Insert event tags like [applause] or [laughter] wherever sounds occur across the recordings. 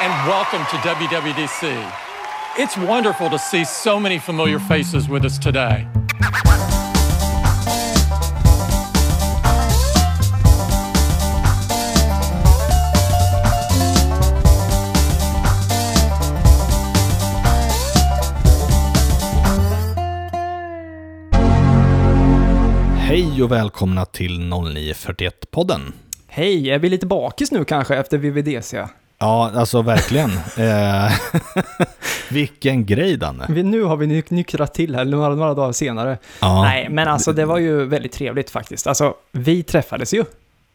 And welcome to WWDC. It's wonderful to see so many familiar faces with us today. Hej och välkomna till 0941-podden. Hej, är vi lite bakis nu kanske efter VVDC? Ja, alltså verkligen. [laughs] Eh, [laughs] Vilken grej, Danne. Vi, nu har vi nyk- nyktrat till här några, några dagar senare. Ja. Nej, men alltså det var ju väldigt trevligt faktiskt. Alltså, vi träffades ju.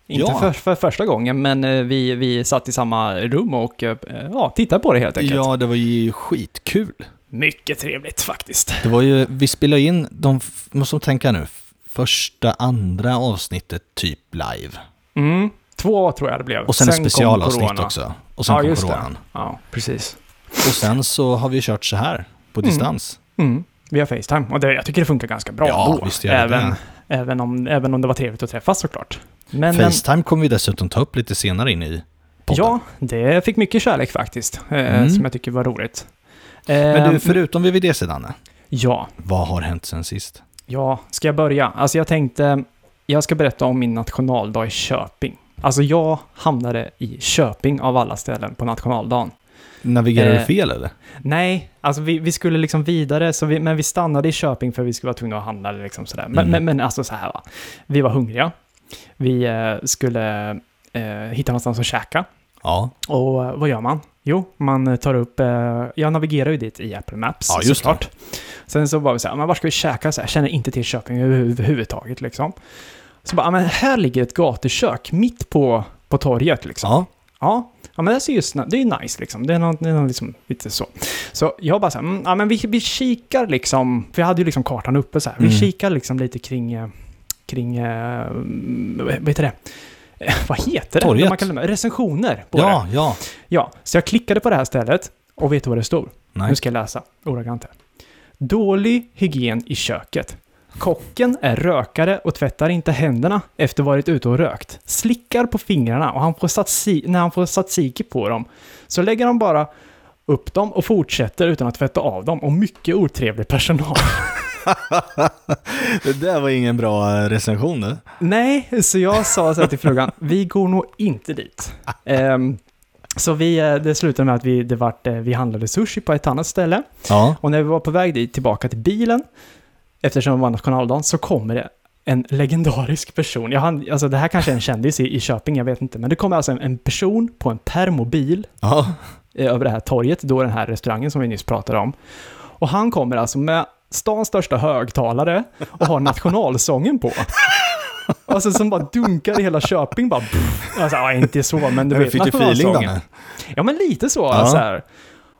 Inte Ja. för, för första gången, men eh, vi, vi satt i samma rum och eh, ja, tittade på det helt enkelt. Ja, det var ju skitkul. Mycket trevligt faktiskt. Det var ju, vi spelade in de, måste tänka nu, första, andra avsnittet typ live. Mm, två tror jag det blev. Och sen, ett kom specialavsnitt också. Och sen Ja, kom coronan. det. Ja, precis. Och sen så har vi kört så här, på Mm. distans. Mm, via Facetime. Och det, jag tycker det funkar ganska bra Ja, ändå. visst gör även, det. även, om, även om det var trevligt att träffas såklart. Men, Facetime kommer vi dessutom ta upp lite senare in i podden. Ja, det fick mycket kärlek faktiskt, eh, Mm. som jag tycker var roligt. Men du, förutom VVDC, Danne, Ja, vad har hänt sen sist? ja, ska jag börja? Alltså jag tänkte, jag ska berätta om min nationaldag i Köping. Alltså jag hamnade i Köping av alla ställen på nationaldagen. Navigerar Eh, du fel eller? Nej, alltså vi, vi skulle liksom vidare, så vi, men vi stannade i Köping för vi skulle vara tvungna att handla liksom sådär. Men, Mm. men, men alltså så här va, vi var hungriga. Vi eh, skulle eh, hitta någonstans att käka. Ja. Och eh, vad gör man? Jo, man tar upp, eh, jag navigerar ju dit i Apple Maps Ja, just såklart. Sen så var vi så här, men var ska vi käka? Så här, jag känner inte till Köping överhuvudtaget liksom. Så bara, ja, men här ligger ett gatukök mitt på, på torget liksom. Ja. Ja, ja men det, ser ju sna- det är ju nice liksom. Det är något, det är något liksom lite så. Så jag bara så här, mm, ja men vi, vi kikar liksom, för jag hade ju liksom kartan uppe så här. Vi Mm. kikar liksom lite kring, eh, kring, eh, vad heter det? [laughs] Vad heter det? Torget. Man kan, recensioner på det. Ja, ja. Ja, så jag klickade på det här stället och vet du vad det stod? Nej. Nu ska jag läsa ordagrant här. Dålig hygien i köket. Kocken är rökare och tvättar inte händerna efter varit ute och rökt. Slickar på fingrarna och han får satsi- när han får tzatziki på dem så lägger han bara upp dem och fortsätter utan att tvätta av dem och mycket otrevlig personal. [laughs] det där var ingen bra eh, recension du. Nej, så jag sa så här till frugan, [laughs] vi går nog inte dit. Ehm, så vi, eh, det slutade med att vi, det vart, eh, vi handlade sushi på ett annat ställe. Ja. Och när vi var på väg dit, tillbaka till bilen, eftersom det var nationaldagen, så kommer det en legendarisk person. Jag hann, alltså det här kanske är en kändis i, i Köping, jag vet inte. Men det kommer alltså en, en person på en permobil eh, över det här torget, då den här restaurangen som vi nyss pratade om. Och han kommer alltså med stans största högtalare och har nationalsången på. Alltså som bara dunkar i hela Köping bara. pff. Alltså, ja, inte så, men du vet Fick du feeling. Danne? Ja, men lite så. Ja. Så här.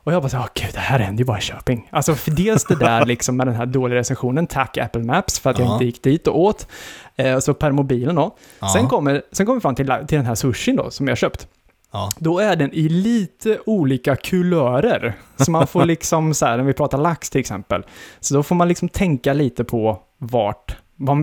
Och jag bara så här, "Åh, gud, det här händer ju bara i Köping. Alltså, för dels det där liksom med den här dåliga recensionen, tack Apple Maps, för att jag Ja. inte gick dit och åt. Eh, så per mobilen då. Sen kommer sen kommer vi fram till, till den här sushin då, som jag köpt. Ja. Då är den i lite olika kulörer. Så man får liksom så här, när vi pratar lax till exempel, så då får man liksom tänka lite på vart,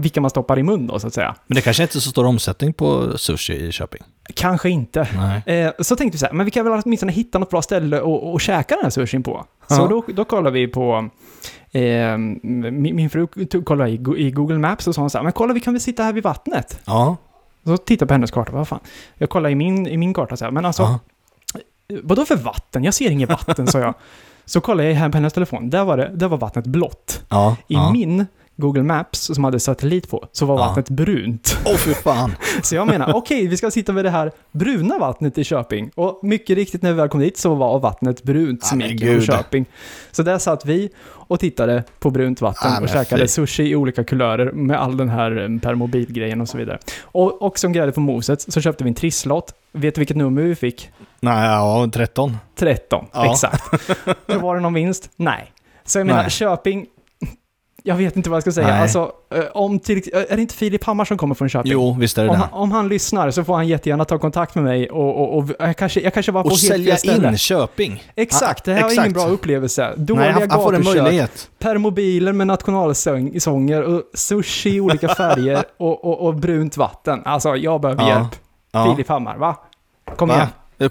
vilka man stoppar i mun då, så att säga. Men det kanske inte är så stor omsättning på sushi i Köping? Kanske inte. Eh, så tänkte vi så här, men vi kan väl åtminstone hitta något bra ställe och, och käka den här sushin på. Så Ja. då, då kollar vi på, eh, min, min fru kollade i, Go- i Google Maps och sa hon så här, men kolla vi kan väl sitta här vid vattnet. Ja. Så tittade jag på hennes karta, vad fan. Jag kollade i min, i min karta så här, men alltså, Ja. vadå för vatten? Jag ser inget vatten, sa jag. [laughs] Så kollade jag här på hennes telefon, där var, det, där var vattnet blått. Ja. I ja. min Google Maps, som hade satellit på, så var Ja. vattnet brunt. Åh, fy fan. [laughs] Så jag menar, okej, vi ska sitta vid det här bruna vattnet i Köping. Och mycket riktigt när vi väl kom dit så var vattnet brunt som gick genom. Köping. Så där satt vi och tittade på brunt vatten Ja, och käkade fy. sushi i olika kulörer med all den här eh, permobilgrejen och så vidare. Och, och som grädde på moset så köpte vi en trisslott. Vet du vilket nummer vi fick? Nej, ja, 13. 13, Ja. exakt. [laughs] Så var det någon vinst? Nej. Så jag menar, Nej. Köping, jag vet inte vad jag ska säga. Nej. Alltså, eh, om till, är det inte Filip Hammar som kommer från Köping? Jo, visst är det Om det. han, om han lyssnar så får han jättegärna ta kontakt med mig och, och, och jag, kanske, jag kanske var på Och helt sälja fel in Köping. Exakt, det här Ja, var ingen exakt. bra upplevelse. Dåliga Nej, han, får en möjlighet. permobiler med nationalsånger och sushi i olika [laughs] färger och, och, och brunt vatten. Alltså, jag behöver Ja. hjälp. Ja. Filip Hammar, va? Kom Va? igen.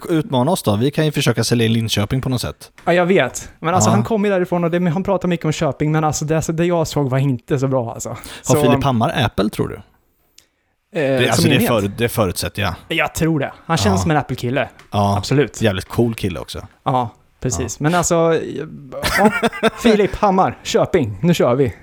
Utmana oss då. Vi kan ju försöka sälja in Linköping på något sätt. Ja, jag vet. Men alltså Ja. han kom ju därifrån och det, han pratar mycket om Köping, men alltså det, alltså det jag såg var inte så bra alltså. Har Så, Filip Hammar Apple tror du? eh, Det, alltså det, för, det förutsätter jag. Jag tror det. Han känns Ja. som en Apple-kille. Ja, Absolut. jävligt cool kille också. Ja, precis. Men alltså, ja, Filip Hammar, Köping, nu kör vi.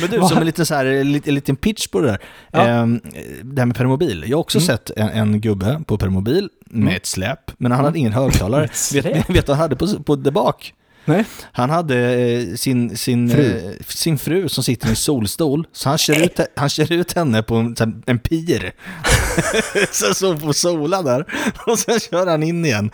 Men du, som en liten, så här, en liten, en liten pitch på det där. Ja. Ehm, det här med permobil. Jag har också Mm. sett en, en gubbe på permobil med Mm. ett släp, men han hade ingen högtalare. [laughs] Vet, du vad han hade på, på där bak? Nej. Han hade eh, sin, sin, Fru. Eh, sin fru som sitter i en solstol, så han kör ut, han kör ut henne på en, här, en pir. [laughs] så så på sola där, och sen kör han in igen.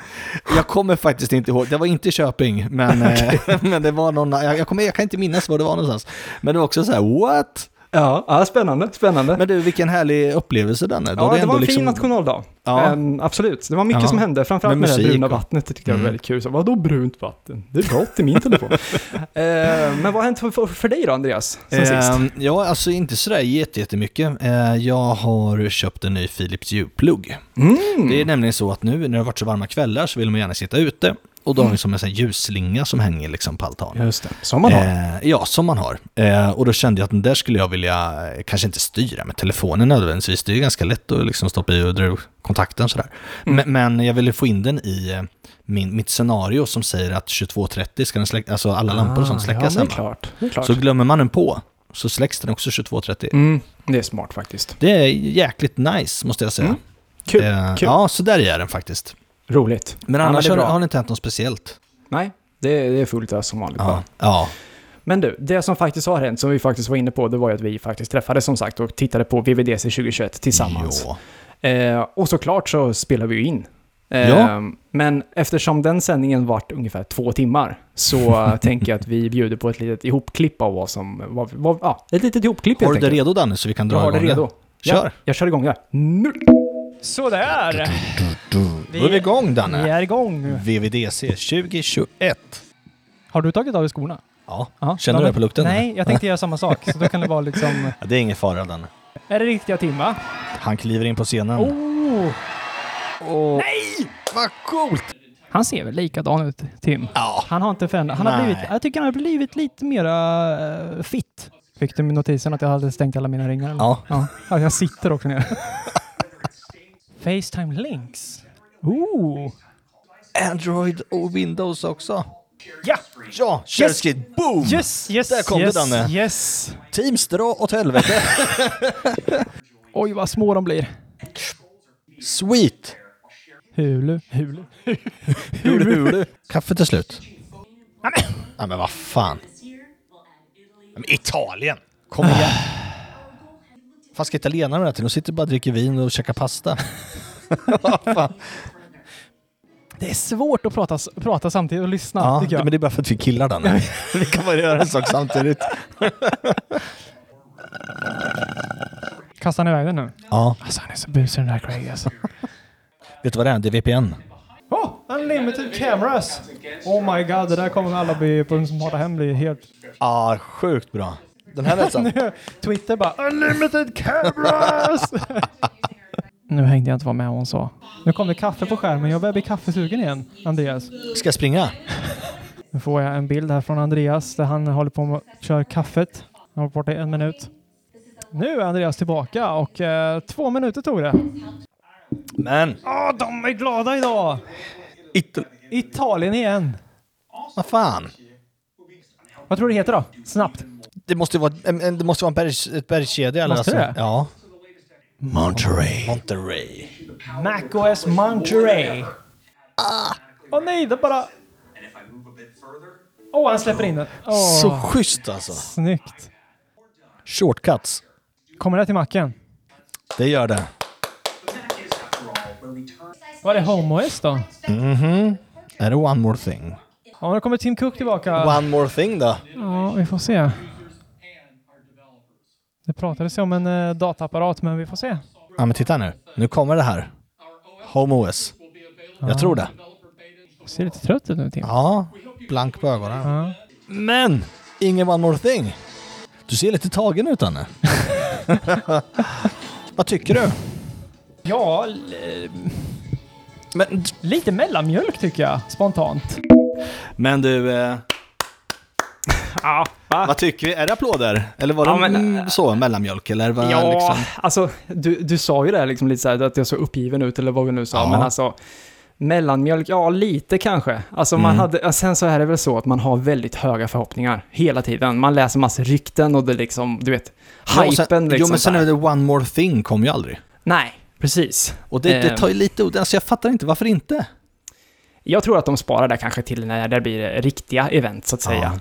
Jag kommer faktiskt inte ihåg, det var inte Köping, men, [laughs] eh, [laughs] men det var någon, jag, jag, kommer, jag kan inte minnas var det var någonstans. Men det var också så här, what? Ja, ja spännande, spännande. Men du, vilken härlig upplevelse den är. Ja, det, ändå var en fin liksom- nationaldag. Ja. Ehm, absolut, det var mycket Ja. som hände. Framförallt Med med, det här bruna vattnet, det tyckte jag var Mm. väldigt kul. Så, vadå brunt vatten? Det är gott i min telefon. [laughs] Ehm, men vad har hänt för, för, dig då, Andreas? Sen sist? Ehm, ja, alltså inte sådär jätte- jättemycket. Jag har köpt en ny Philips Hue-plugg. Mm. Det är nämligen så att nu när det har varit så varma kvällar så vill man gärna sitta ute. Och då har vi som en sån ljusslinga som hänger liksom på altanen. Just det, som man har. Eh, ja, som man har. Eh, och då kände jag att den där skulle jag vilja, eh, kanske inte styra med telefonen nödvändigtvis. Det är ju ganska lätt att liksom stoppa i och dra ur kontakten sådär. Mm. Men, men jag ville få in den i eh, min, mitt scenario som säger att 22.30 ska den släcka, alltså alla lampor och sånt Ah, ja, släckas det är klart. Det är klart. Så glömmer man den på så släcks den också 22.30. Mm, det är smart faktiskt. Det är jäkligt nice måste jag säga. Mm. Kul, Eh, kul. Ja, så där är den faktiskt. Roligt. Men Ja, annars det är har, har det inte hänt något speciellt. Nej, det är, det är fullt ös som vanligt. Ja. ja. Men du, det som faktiskt har hänt, som vi faktiskt var inne på, det var ju att vi faktiskt träffades som sagt och tittade på VVDC 2021 tillsammans. Eh, och såklart så spelar vi ju in. Eh, Ja. Men eftersom den sändningen vart ungefär två timmar så [laughs] tänker jag att vi bjuder på ett litet ihopklipp av vad som... Vad, vad, ja, ett litet ihopklipp Har helt du det enkelt. redo Danne så vi kan dra Jag har det igång redo. Kör. Ja, jag kör igång det. Nu! Sådär! Då är vi igång Danne. Vi är igång. VVDC 2021. Har du tagit av dig skorna? Ja, Ja, känner du det på lukten? Nej, jag tänkte göra samma sak. Så då kan det vara liksom... [laughs] Ja, det är ingen fara Danne. Är det riktiga Tim va? Han kliver in på scenen. Oh! Nej! Vad coolt! Han ser väl likadan ut, Tim? Ja. Han har inte förändrat. Han har blivit, jag tycker han har blivit lite mera uh, fit. Fick du notisen att jag hade stängt alla mina ringar? eller? Ja. ja. Ja, Jag sitter också ner. [laughs] Facetime links. Ooh. Android och Windows också. Ja! Ja, ShareSkit. Boom! Yes, yes, Där kom det, yes, Danne. yes. Teams, dra åt helvete. [laughs] Oj, vad små de blir. Sweet! Hulu. Hulu. Hur hur du? Kaffe till slut. Nej men vad fan. Men Italien! Kom igen. [sighs] [sighs] [sighs] Vad ska italienarna med det till? De sitter bara och dricker vin och käkar pasta. [laughs] Fan. Det är svårt att prata, prata samtidigt och lyssna, Ja, tycker jag. men det är bara för att vi killar den. [laughs] vi kan bara göra en sak samtidigt. [laughs] Kastar han iväg den nu? Ja, Alltså han är så busig den där Craig alltså. vet du vad det är? Det är VPN. Oh, unlimited cameras! Oh my god, det där kommer alla bli, på den som hatar hem bli helt... Ja, sjukt bra. Den här är så. [laughs] Twitter bara unlimited cameras! [laughs] nu hängde jag inte vad med hon sa. Nu kom det kaffe på skärmen, jag börjar bli kaffesugen igen, Andreas. Ska jag springa? [laughs] Nu får jag en bild här från Andreas där han håller på med att köra kaffet. Han har varit borta i en minut. Nu är Andreas tillbaka och eh, två minuter tog det. Men, Åh, de är glada idag! It Italien igen. vad fan. Vad tror du det heter då? Snabbt. Det måste ju vara, en- en- det måste vara en bergs, ett bergskedja. eller Måste alltså. det? Ja. Monterey. Monterey. MacOS Monterey. Åh nej, det bara... Åh, han släpper in den. Åh, Så schysst alltså. snyggt. Shortcuts. Kommer det till macken? Det gör det. Vad är det HomeOS då? Mhm. Är det one more thing? Ja, nu kommer Tim Cook tillbaka. One more thing då? Ja, vi får se. Det pratades ju om en eh, dataapparat, men vi får se. Ja men titta nu. Nu kommer det här. Home OS. Jag tror det. Ser lite trött ut nu Tim. Ja, blank på ögonen. Ja. Men! Ingen one more thing. Du ser lite tagen ut Anne. [laughs] Vad tycker du? Ja, Men, Lite mellanmjölk tycker jag, spontant. men du, eh, Ja, va? vad tycker vi? Är det applåder? Eller var det Ja, men, mm, så, mellanmjölk? Eller vad, Ja, liksom? alltså du, du sa ju det liksom lite så här, att jag såg uppgiven ut eller vad vi nu sa, Ja. men alltså mellanmjölk, ja lite kanske. Alltså man Mm. hade, ja, sen så är det väl så att man har väldigt höga förhoppningar hela tiden. Man läser massa rykten och det liksom, du vet, Ja, hypen sen, liksom. Jo, men sen är det One More Thing kom ju aldrig. Nej, precis. Och det, det Eh. tar ju lite. Alltså jag fattar inte, varför inte? Jag tror att de sparar det kanske till när det blir riktiga event så att säga. Eh,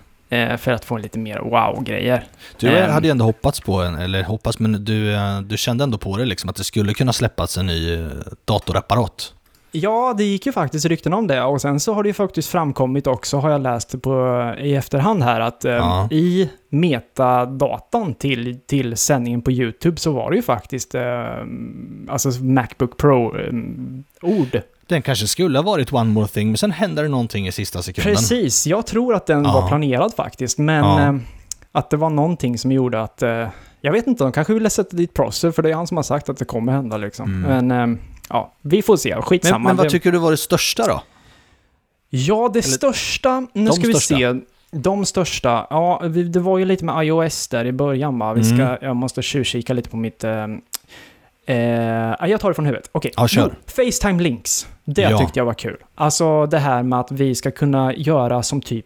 för att få lite mer wow-grejer. Du Ehm. hade ju ändå hoppats på en, eller hoppats, men du, eh, du kände ändå på det liksom att det skulle kunna släppas en ny eh, datorapparat. Ja, det gick ju faktiskt rykten om det och sen så har det ju faktiskt framkommit också, har jag läst på, i efterhand här, att eh, Ja. i metadatan till, till sändningen på YouTube så var det ju faktiskt eh, alltså Macbook Pro-ord. Den kanske skulle ha varit One More Thing, men sen händer det någonting i sista sekunden. Precis, jag tror att den Ja. var planerad faktiskt, men Ja. eh, att det var någonting som gjorde att, eh, jag vet inte, de kanske ville sätta dit Prosser, för det är han som har sagt att det kommer hända liksom. Mm. Men eh, ja, vi får se, skitsamma. Men, men vad tycker du var det största då? Ja, det Eller- största, nu ska vi största. se. De största, ja, det var ju lite med iOS där i början va? Vi ska, Mm. jag måste tjuvkika lite på mitt... Eh, eh, jag tar det från huvudet. Okej. Ja, kör. Jo, Facetime Links. Det Ja. tyckte jag var kul. Alltså det här med att vi ska kunna göra som typ,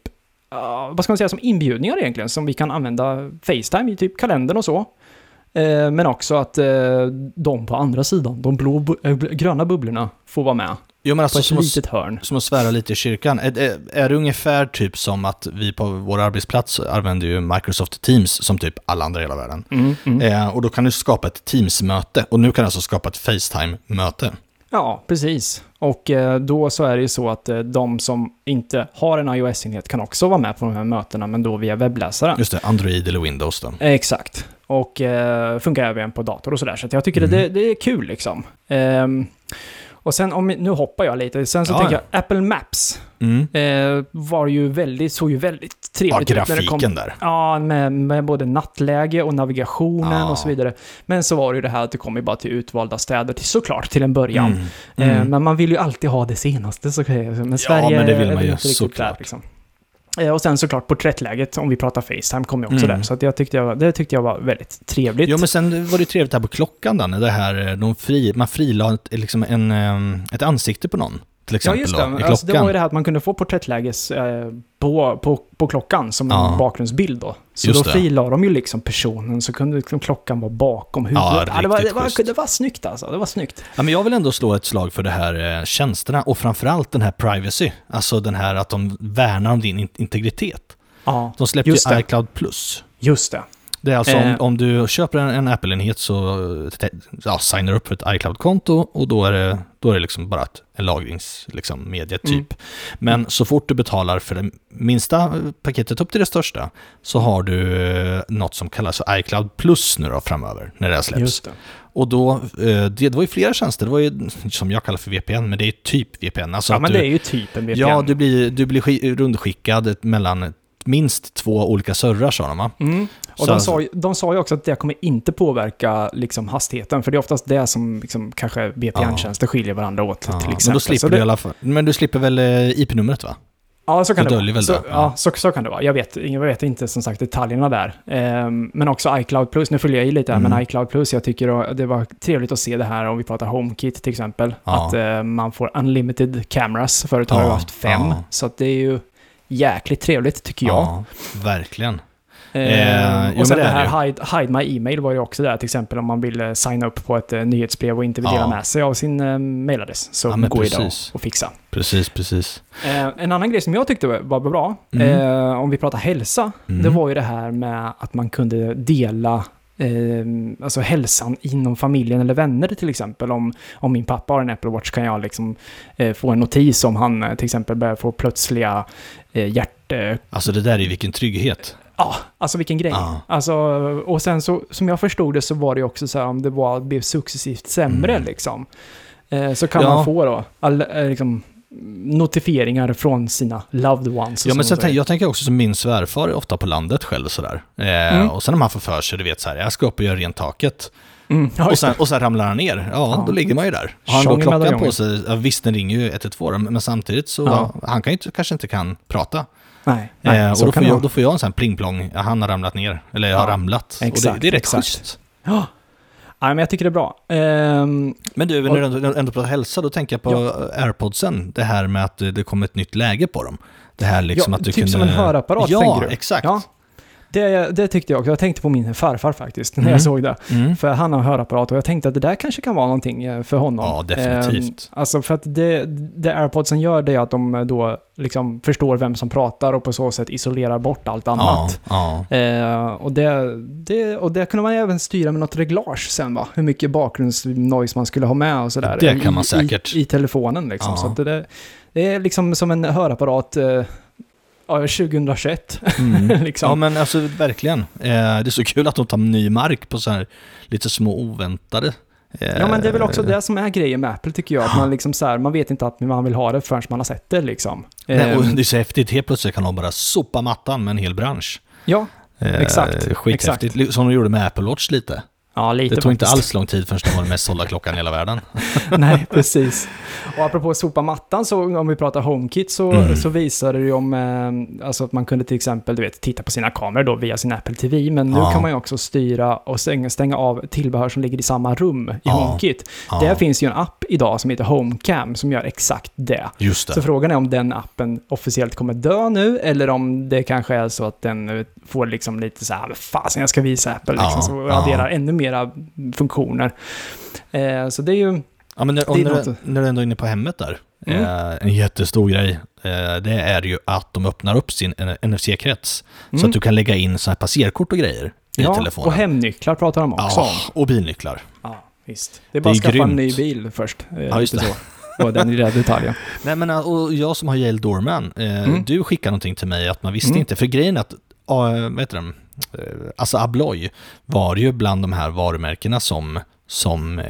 ja, vad ska man säga, som inbjudningar egentligen, som vi kan använda Facetime i typ kalendern och så. Eh, men också att eh, de på andra sidan, de blå, äh, gröna bubblorna, får vara med Jo men på alltså ett som att, litet hörn. som att svära lite i kyrkan. Är, är, är det ungefär typ som att vi på vår arbetsplats använder ju Microsoft Teams som typ alla andra i hela världen. Mm, mm. Eh, och då kan du skapa ett Teams-möte och nu kan du alltså skapa ett Facetime-möte. Ja, precis. Och eh, då så är det ju så att eh, de som inte har en iOS-enhet kan också vara med på de här mötena, men då via webbläsaren. Just det, Android eller Windows då. Eh, Exakt. Och funkar även på dator och sådär, så att jag tycker Mm. det, det är kul liksom. Ehm, och sen om, nu hoppar jag lite, sen så Ja, tänker ja. jag Apple Maps Mm. eh, var ju väldigt, såg ju väldigt Ja, trevligt ut när det kom. där. Ja, med, med både nattläge och navigationen Ja. och så vidare. Men så var det ju det här att det kom ju bara till utvalda städer, till, såklart till en början. Mm. Eh, Mm. Men man vill ju alltid ha det senaste, så. Men Sverige men det vill man ju, såklart. där. Liksom. Eh, Och sen såklart porträttläget, om vi pratar Facetime, kom ju också Mm. där. Så jag tyckte jag, det tyckte jag var väldigt trevligt. Jo, men sen var det trevligt här på klockan när det här, eh, de fri, man frilade liksom en, eh, ett ansikte på någon, till ja, exempel just då, det. i Alltså, det var ju det här att man kunde få porträttläges eh, på, på, på klockan som Ja. en bakgrundsbild då. Så Just då frilade de ju liksom personen, så kunde liksom klockan vara bakom huvudet. Ja, det, var, det, var, det var snyggt alltså, det var snyggt. Ja, men jag vill ändå slå ett slag för det här eh, tjänsterna och framförallt den här privacy. Alltså den här att de värnar om din in- integritet. Ja, De släppte Just ju iCloud Plus. just det. Det är alltså Eh. om, om du köper en, en Apple-enhet så ja, signar upp för ett iCloud-konto och då är det, då är det liksom bara ett, en lagringsmedie liksom, medie typ. Mm. Men så fort du betalar för det minsta paketet upp till det största så har du eh, något som kallas för iCloud Plus nu då framöver när det här släpps. Det. Och då, eh, det, det var ju flera tjänster, det var ju som jag kallar för VPN, men det är typ VPN. Alltså Ja, men du, det är ju typ en VPN. Ja, du blir, du blir ski- rundskickad mellan minst två olika servrar sa de va? Mm. Och de, sa, ju- de sa ju också att det kommer inte påverka liksom, hastigheten, för det är oftast det som liksom, kanske VPN-tjänster skiljer varandra åt till exempel. men då slipper det, du i alla fall. Men du slipper väl eh, IP-numret va? Ja, så kan det vara. Så, ja, ja. så, så kan det vara. Jag vet, jag vet inte som sagt detaljerna där. Ehm, men också iCloud Plus, nu följer jag i lite här, Mm. men iCloud Plus, jag tycker att det var trevligt att se det här om vi pratar HomeKit till exempel. Ja. Att eh, man får unlimited cameras. Förut har jag Ja, haft fem. ja. Så att det är ju jäkligt trevligt tycker jag. Ja, verkligen. Eh, Eh, och sen det det är det här hide, hide My Email var ju också där, till exempel om man vill signa upp på ett eh, nyhetsbrev och inte vill dela Ja. med sig av sin eh, mailadress. Så Ja, precis. att- att fixa. Precis, precis. Eh, en annan grej som jag tyckte var bra, Mm. eh, om vi pratar hälsa, Mm. det var ju det här med att man kunde dela eh, alltså hälsan inom familjen eller vänner till exempel. Om, om min pappa har en Apple Watch kan jag liksom få en notis om han till exempel börjar få plötsliga eh, hjärt... Alltså det där är ju vilken trygghet. Ja, alltså vilken grej. Ja. Alltså, och sen så, som jag förstod det så var det också så här om det var, blev successivt sämre Mm. liksom. Eh, så kan Ja. man få då, all, eh, liksom, notifieringar från sina loved ones. och Ja, men sen, och tänk- jag tänker också som min svärfar är ofta på landet själv sådär. Eh, Mm. Och sen när man får för sig, du vet så här, jag ska upp och göra rent taket. Mm. Ja, Och sen, det. och sen ramlar han ner. Ja, Ja. då ligger man ju där. Har han då klockan på sig, ja, visst den ringer ju 112 men samtidigt så, han kan ju inte, kanske inte kan prata. Nej, nej eh, och då får, jag, då får jag en sån pling-plong, ja, han har ramlat ner. Eller jag har Ja, ramlat. och det, exakt, det är rätt exakt. schysst. Ja. Nej, men jag tycker det är bra. Ehm, Men du, när Och- du ändå, pratar hälsa, då tänker jag på airpodsen. Det här med att det kommer ett nytt läge på dem. Det här liksom ja, att du typ kunde... som en hörapparat, Ja, exakt. Ja, det, det tyckte jag också. Jag tänkte på min farfar faktiskt, när Mm. jag såg det. Mm. För han har hörapparat och jag tänkte att det där kanske kan vara någonting eh, för honom. Ja, definitivt. Ehm, alltså för att det, det airpodsen gör det är att de då liksom förstår vem som pratar och på så sätt isolerar bort allt Ja, annat. ja. Eh, och, det, det, och det kunde man även styra med något reglage sen va? Hur mycket bakgrundsnoise man skulle ha med och sådär. Det kan man I- säkert. I, i telefonen liksom. Ja. Så det, det, är liksom som en hörapparat eh, ja, 2021. Mm. [laughs] liksom. Ja men alltså verkligen. Eh, det är så kul att de tar ny mark på så här lite små oväntade. eh, Ja men det är väl också det som är grejen med Apple tycker jag. Att man liksom så här, man vet inte att man vill ha det förrän man har sett det liksom. Nej, och Ehm, det är så häftigt, helt plötsligt kan de bara sopa mattan med en hel bransch. ja, Eh, Exakt, Skithäftigt, Li- som de gjorde med Apple Watch lite. Ja, lite Det tog inte faktiskt. alls lång tid förrän de var den mest sålda klockan i hela världen. [laughs] Nej, precis. [laughs] Och apropå sopa mattan, så om vi pratar HomeKit så, Mm. så visar det ju om eh, alltså att man kunde till exempel du vet, titta på sina kameror då via sin Apple TV, men nu Ja. kan man ju också styra och stänga, stänga av tillbehör som ligger i samma rum i Ja. HomeKit. Ja, Där finns ju en app idag som heter HomeCam som gör exakt det. Just det. Så frågan är om den appen officiellt kommer dö nu, eller om det kanske är så att den eh, får liksom lite så här, "Men fasen jag ska visa Apple, liksom, så ja. adderar ännu mera funktioner. Eh, så det är ju, Ja, men när, när, något- när du ändå är inne på hemmet där. Mm. Eh, en jättestor grej, eh, det är ju att de öppnar upp sin NFC-krets. Så Mm. att du kan lägga in så här passerkort och grejer i ja, telefonen. och hemnycklar pratar de också ja, om. och bilnycklar. Ja, visst. Det är bara Det att är skaffa en grymt. ny bil först. Eh, Ja, just det. Så. Och den lilla detaljen. [laughs] Nej men eh, och jag som har Yale Doorman, eh, Mm. du skickade någonting till mig att man visste Mm. inte, för grejen är att, uh, vad heter de? Eh, alltså Abloy var ju bland de här varumärkena som, som eh,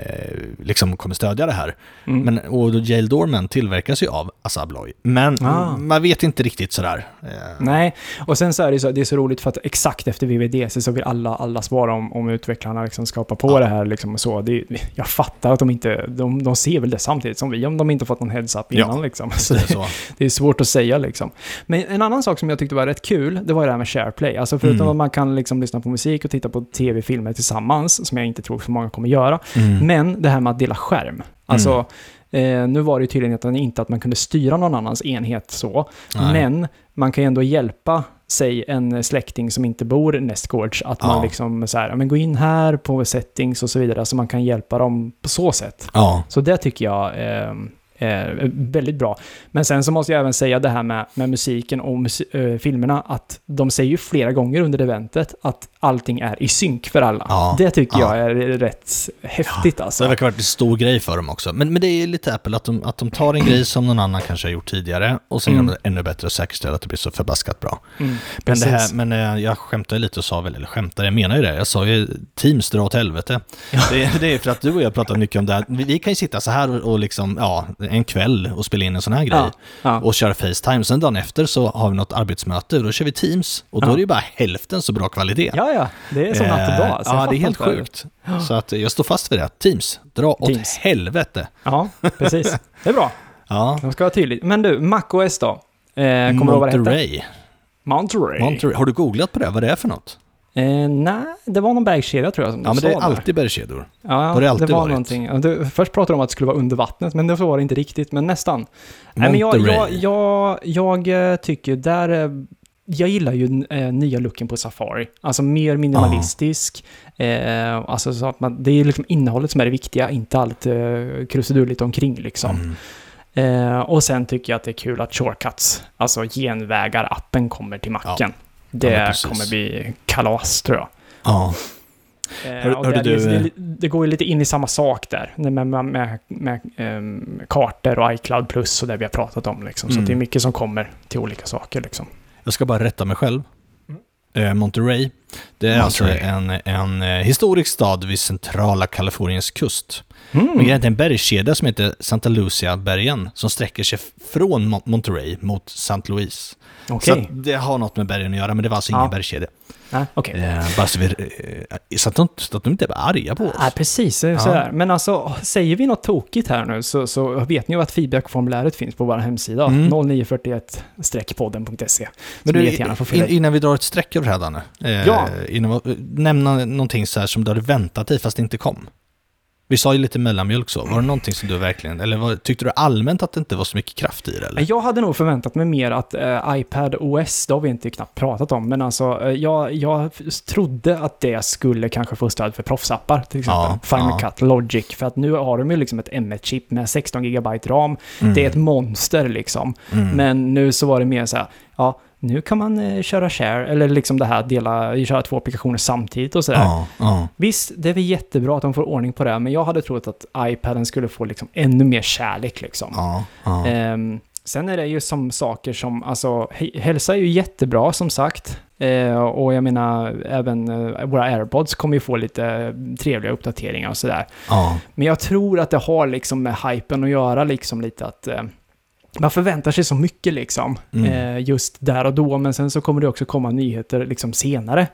liksom kommer stödja det här. Mm. Men, och då Yale Doorman tillverkas ju av Assa Abloy. Men Ah. man vet inte riktigt sådär. Eh, Nej, och sen så är det så, det är så roligt för att exakt efter VVDC så vill alla, alla svara om, om utvecklarna liksom skapar på Ja. det här. Liksom och så. Det, jag fattar att de inte, de, de ser väl det samtidigt som vi om de inte fått någon heads-up Ja, innan. Liksom. [laughs] Så det är så. det är svårt att säga liksom. Men en annan sak som jag tyckte var rätt kul, det var det här med SharePlay. Alltså förutom Mm. att man kan liksom lyssna på musik och titta på tv-filmer tillsammans, som jag inte tror så många kommer göra. Mm. Men det här med att dela skärm. Alltså, eh, nu var det ju tydligen inte att man kunde styra någon annans enhet så, Nej. men man kan ju ändå hjälpa säg en släkting som inte bor nästgårds, att man Ja. liksom så här, men gå in här på settings och så vidare, så man kan hjälpa dem på så sätt. Ja, Så det tycker jag eh, är väldigt bra. Men sen så måste jag även säga det här med, med musiken och musi- eh, filmerna, att de säger ju flera gånger under eventet att allting är i synk för alla. Ja, Det tycker ja. jag är rätt häftigt så alltså. det verkar ha varit en stor grej för dem också. Men, men det är lite Apple, att de, att de tar en grej som någon annan kanske har gjort tidigare och sen Mm. gör de det ännu bättre och säkerställer att det blir så förbaskat bra. Mm, Men, det här, men eh, jag skämtade lite och sa väl, eller skämtade, jag menar ju det. Jag sa ju Teams dra åt helvete. Det, är- det är för att du och jag pratat mycket om det här. Vi, vi kan ju sitta så här och, och liksom, ja, en kväll och spela in en sån här grej. Ja, ja. Och köra Facetime. Sen dagen efter så har vi något arbetsmöte och då kör vi Teams. Och då Ja. är det ju bara hälften så bra kvalitet. ja, ja, det är som natt och dag. Eh, ja, det är helt sjukt. Så att jag står fast vid det. Teams, dra åt Teams. helvete. Ja, precis. Det är bra. [laughs] Ja. De ska vara tydligt. Men du, MacOS då? Eh, kommer du ihåg vad det hette? Monterey. Monterey. Monterey. Har du googlat på det? Vad det är för något? Eh, nej, det var någon bergskedja tror jag som Ja, men det är alltid bergskedjor. Ja, har det alltid det var varit. någonting. Ja, Du, först pratade de om att det skulle vara under vattnet, men det var det inte riktigt, men nästan. Nej, men jag, jag, jag, jag tycker där... eh, Jag gillar ju eh, nya looken på Safari. Alltså mer minimalistisk. Eh, alltså så att man, det är liksom innehållet som är det viktiga, inte allt eh, krusidulligt omkring liksom. Mm. Eh, och sen tycker jag att det är kul att Shortcuts, alltså genvägar-appen kommer till macken. men det precis. kommer bli kalas tror jag. Ja. Eh, Hör- hörde det, du- det, det, det går ju lite in i samma sak där, med, med, med, med ehm, kartor och iCloud Plus och det vi har pratat om. Liksom. Så Mm. det är mycket som kommer till olika saker. Liksom. Jag ska bara rätta mig själv. Mm. Eh, Monterey Det är alltså Monterey. en, en eh, historisk stad vid centrala Kaliforniens kust. Mm. Men det är en bergskedja som heter Santa Lucia-bergen som sträcker sig från Mon- Monterey mot St. Louis. Okej. Så det har något med bergen att göra, men det var alltså ingen Ja. bergskedja. Nej, okej. Eh, bara så, vi, eh, så, att de, så att de inte är arga på oss. Nej, precis. Ja. Sådär. Men alltså, säger vi något tokigt här nu så, så vet ni ju att feedbackformuläret finns på vår hemsida. Mm. 0941-podden.se. Men du, in, innan vi drar ett streck över det här, Danne. Eh, Ja. Innan, nämna någonting så här som du hade väntat dig fast det inte kom. Vi sa ju lite mellanmjölk så. Var det någonting som du verkligen, eller var, tyckte du allmänt att det inte var så mycket kraft i det? Eller? Jag hade nog förväntat mig mer att eh, iPad OS, det har vi inte knappt pratat om, men alltså eh, jag, jag trodde att det skulle kanske få stöd för proffsappar, till exempel Ja, Final ja. Cut, Logic, för att nu har de ju liksom ett M1-chip med 16 GB ram. Mm. Det är ett monster liksom. Mm. Men nu så var det mer så här, ja, nu kan man eh, köra share, eller liksom det här, dela, köra två applikationer samtidigt och sådär. Ja, ja. Visst, det är väl jättebra att de får ordning på det, men jag hade trott att iPaden skulle få liksom ännu mer kärlek liksom. ja. Ehm, sen är det ju som saker som, alltså, hälsa är ju jättebra som sagt. Eh, och jag menar, även eh, våra airpods kommer ju få lite eh, trevliga uppdateringar och sådär. Men jag tror att det har liksom med hypen att göra, liksom lite att man förväntar sig så mycket liksom, Mm. eh, just där och då, men sen så kommer det också komma nyheter liksom senare.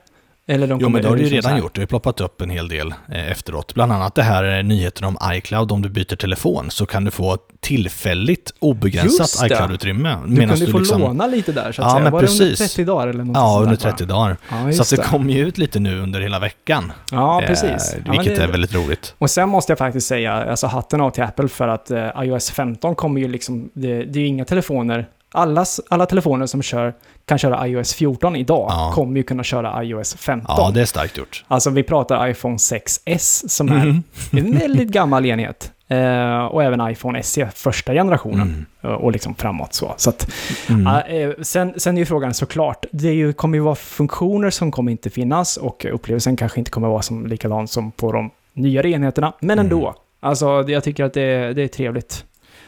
Eller de Jo, men det har du ju redan här- gjort. Det har ploppat upp en hel del eh, efteråt. Bland annat det här eh, nyheten om iCloud. Om du byter telefon så kan du få tillfälligt obegränsat iCloud-utrymme. Du kunde få liksom- låna lite där så att Ja, säga. men Var det under precis. 30 dagar eller något Ja, under där, va? 30 dagar. Ja, Så att det det. kommer ju ut lite nu under hela veckan. Ja, Eh, precis. Ja, men vilket det- är väldigt roligt. Och sen måste jag faktiskt säga, alltså hatten av till Apple för att eh, iOS 15 kommer ju liksom, det, det är ju inga telefoner, allas, alla telefoner som kör, kan köra iOS 14 idag, Ja. kommer ju kunna köra iOS 15. Ja, det är starkt gjort. Alltså vi pratar iPhone 6S som är Mhm. en väldigt gammal enhet. Eh, och även iPhone SE, första generationen. Mm. eh, Och liksom framåt så. så att, Mm. eh, sen, sen är ju frågan såklart, det ju, kommer ju vara funktioner som kommer inte finnas och upplevelsen kanske inte kommer vara som likadan som på de nyare enheterna. Men Mm. ändå. Alltså jag tycker att det, är- det är trevligt.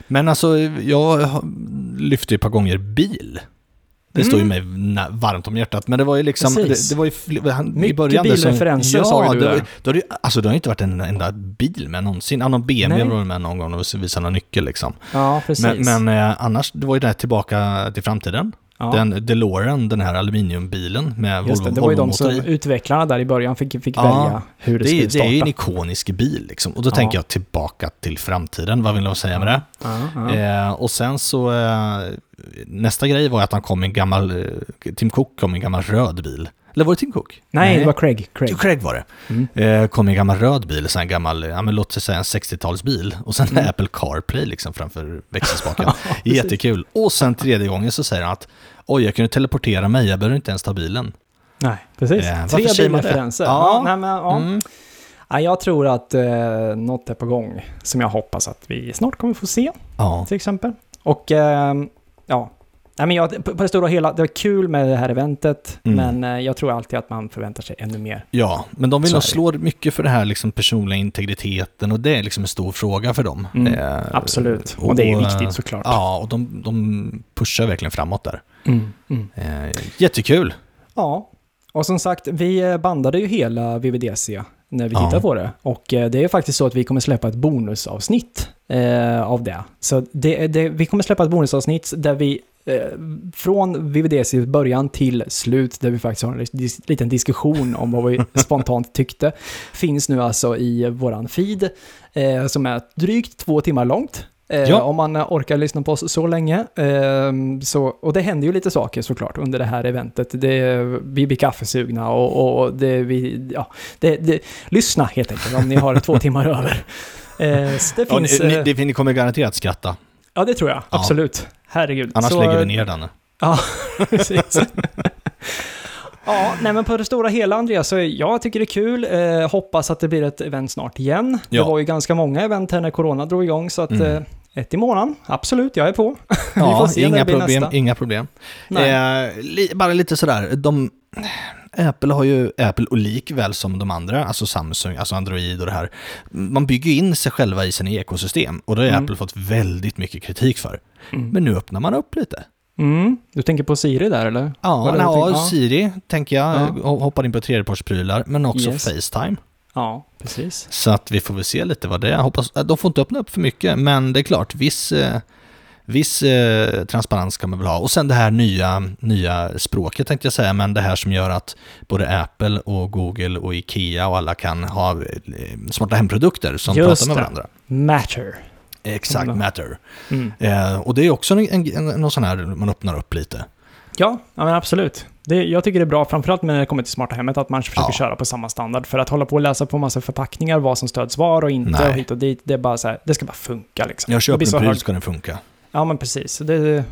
Men alltså, jag lyfte ju ett par gånger bil. Det står ju Mm. mig varmt om hjärtat, men det var ju liksom, det, det var ju han, i Mycket början som- bilreferenser ja, sa du där. då har alltså det har ju inte varit en enda bil med någonsin. Ja, någon BMW var med någon gång och visade någon nyckel liksom. Ja, precis. Men, men eh, annars, det var ju det här tillbaka till framtiden. Ja. Den DeLorean, den här aluminiumbilen med Just det, Volvo, det var ju de som, utvecklarna där i början fick, fick Ja, välja hur det, Det, skulle det starta. är ju en ikonisk bil liksom. Och då Ja. tänker jag tillbaka till framtiden. Vad vill de säga med det? Eh, och sen så, eh, nästa grej var att han kom i en gammal, eh, Tim Cook kom i en gammal röd bil. Eller var det Tim Cook? Nej, det var Craig. Craig. Craig var det. Mm. Eh, kom i en gammal röd bil, en gammal, ja men låt oss säga en 60-talsbil. Och sen Mm. Apple CarPlay liksom framför växelspaken. [laughs] Jättekul. Och sen tredje gången så säger han att oj, jag kunde teleportera mig, jag behöver inte ens ta bilen. Nej, precis. Eh, Tre bilreferenser. Ja. Ja. nej, men, ja. Mm. Ja, jag tror att eh, något är på gång som jag hoppas att vi snart kommer få se, Ja. till exempel. Och eh, ja, nej, men jag, på, det stora hela, det var kul med det här eventet, Mm. men eh, jag tror alltid att man förväntar sig ännu mer. Ja, men de vill nog slå mycket för det här liksom personliga integriteten och det är liksom en stor fråga för dem. Mm, Eh, Absolut, och, det är ju eh, viktigt såklart. Ja, och de, de pushar verkligen framåt där. Mm, mm. Eh, jättekul! Ja, och som sagt, vi eh, bandade ju hela VVDC när vi Ja. tittar på det. Och det är faktiskt så att vi kommer släppa ett bonusavsnitt eh, av det. Så det, det, vi kommer släppa ett bonusavsnitt där vi eh, från VVDC början till slut, där vi faktiskt har en dis- liten diskussion om vad vi [laughs] spontant tyckte, finns nu alltså i våran feed, eh, som är drygt två timmar långt. Eh, Ja. Om man orkar lyssna på oss så länge. Eh, så, och det händer ju lite saker såklart under det här eventet. Det, vi blir kaffesugna och, och det, vi, ja, det, det, lyssna helt enkelt om ni har två [laughs] timmar över. Eh, det Ja, finns... ni, eh, ni, ni kommer garanterat skratta, ja, det tror jag. Ja. Absolut. Herregud. annars Så- lägger vi ner den. Ja, [laughs] precis. Ja, nej men på det stora hela Andreas, så jag tycker det är kul. Eh, hoppas att det blir ett event snart igen. Ja. Det var ju ganska många event här när corona drog igång, så att Mm. eh, ett i månaden, absolut, jag är på. [laughs] Ja, inga problem, inga problem. Eh, li, bara lite sådär, de, Apple har ju, Apple och likväl som de andra, alltså Samsung, alltså Android och det här, man bygger in sig själva i sina ekosystem och det har Mm. Apple fått väldigt mycket kritik för. Mm. Men nu öppnar man upp lite. Mm. Du tänker på Siri där eller? Ja, det ja. Siri tänker jag, Ja. ho- hoppar in på tredjepartsprylar, men också Yes. Facetime. Ja, precis. Så att vi får väl se lite vad det är. Jag hoppas, äh, de får inte öppna upp för mycket, men det är klart, viss, eh, viss eh, transparens kan man väl ha. Och sen det här nya, nya språket tänkte jag säga, men det här som gör att både Apple och Google och Ikea och alla kan ha eh, smarta hemprodukter som Just pratar med varandra. Matter. Exakt, Mm. Matter. Mm. Eh, och det är också en, en, en, någon sån här, man öppnar upp lite. Ja, ja men absolut. Det, jag tycker det är bra, framförallt när det kommer till smarta hemmet, att man försöker Ja. köra på samma standard. För att hålla på och läsa på massa förpackningar, vad som stöds var och inte Nej. och hit och dit, det är bara så här, det ska bara funka liksom. Jag köper en pryl ska den funka. Ja, men precis. Det,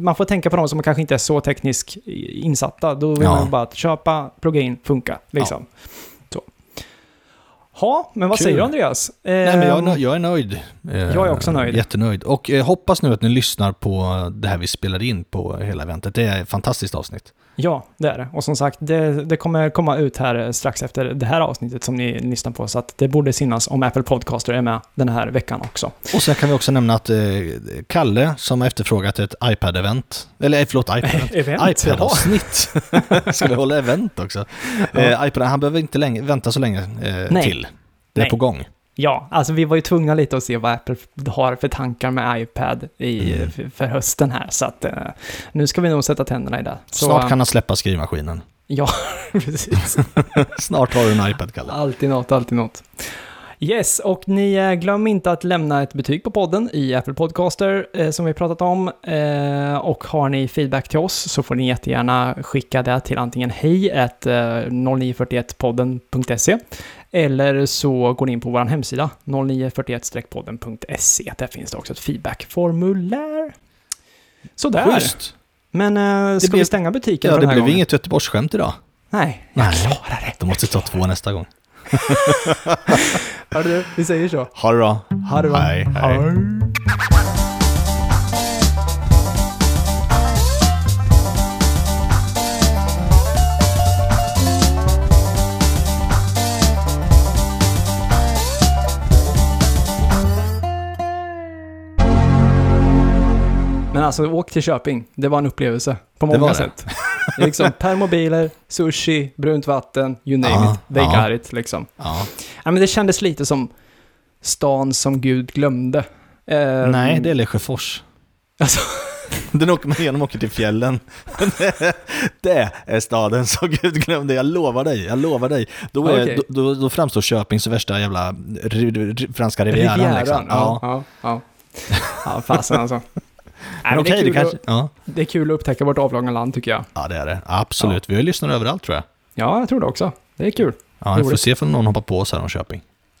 man får tänka på de som kanske inte är så tekniskt insatta. Då vill Ja. man bara att köpa, plugga in, funka. Liksom. Så. Ja, men vad Kul. säger du Andreas? Nej, men jag, är Ehm, nö- jag är nöjd. Eh, Jag är också nöjd. Jättenöjd. Och eh, hoppas nu att ni lyssnar på det här vi spelade in på hela eventet. Det är ett fantastiskt avsnitt. Ja, det är det. Och som sagt, det, det kommer komma ut här strax efter det här avsnittet som ni lyssnar på. Så att det borde synas om Apple Podcaster är med den här veckan också. Och sen kan vi också nämna att eh, Kalle, som har efterfrågat ett iPad-event, eller eh, förlåt, iPad, [laughs] iPad-avsnitt. [laughs] Ska vi hålla event också? Eh, iPad, han behöver inte länge, vänta så länge eh, till. Det är Nej. på gång. Ja, alltså vi var ju tvungna lite att se vad Apple har för tankar med iPad i, Mm. för, hösten här. Så att eh, nu ska vi nog sätta tänderna i det. Så, Snart kan han släppa skrivmaskinen. Ja, [laughs] precis. [laughs] Snart har du en iPad, Kalle. Alltid något, alltid något. Yes, och ni eh, glöm inte att lämna ett betyg på podden i Apple Podcaster eh, som vi pratat om. Eh, och har ni feedback till oss så får ni jättegärna skicka det till antingen hej eh, 0941podden.se eller så går ni in på vår hemsida 0941-podden.se. Där finns det också ett feedbackformulär. Sådär. Schysst. Men eh, ska blev- vi stänga butiken Ja, för det den här blev gången? inget Göteborgsskämt idag. Nej, jag Nej. klarar det. De måste ta två nästa gång. [laughs] Hörru vi säger så. Ha det bra. Ha det bra. Hej, hej. Men alltså, åk till Köping. Det var en upplevelse på många det. sätt. Det liksom permobiler, sushi, brunt vatten, you name Ja, it. They ja. got it, liksom. Ja. Ja, men det kändes lite som stan som Gud glömde. Eh, Nej, det är Lesjöfors. Alltså, [laughs] Den åker man igenom och åker till fjällen. [laughs] det är staden som Gud glömde, jag lovar dig, jag lovar dig. Då, är, Okej. då, då, då framstår Köping som värsta jävla ri- ri- franska rivieran. Rivieran. liksom. Ja, Ja. ja, ja. Ja, fasen alltså. Nej, men det, är kul kanske... att, Ja. det är kul att upptäcka vårt avlånga land, tycker jag. ja, det är det. Absolut. Vi har lyssnat överallt tror jag. Ja, jag tror det också. Det är kul. Ja, vi får se om någon hoppar på oss här om Köping. [laughs]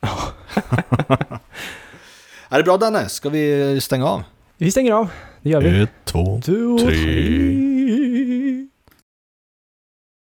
är det bra Danne? Ska vi stänga av? Vi stänger av. Det gör vi. Ett, två, Två, tre.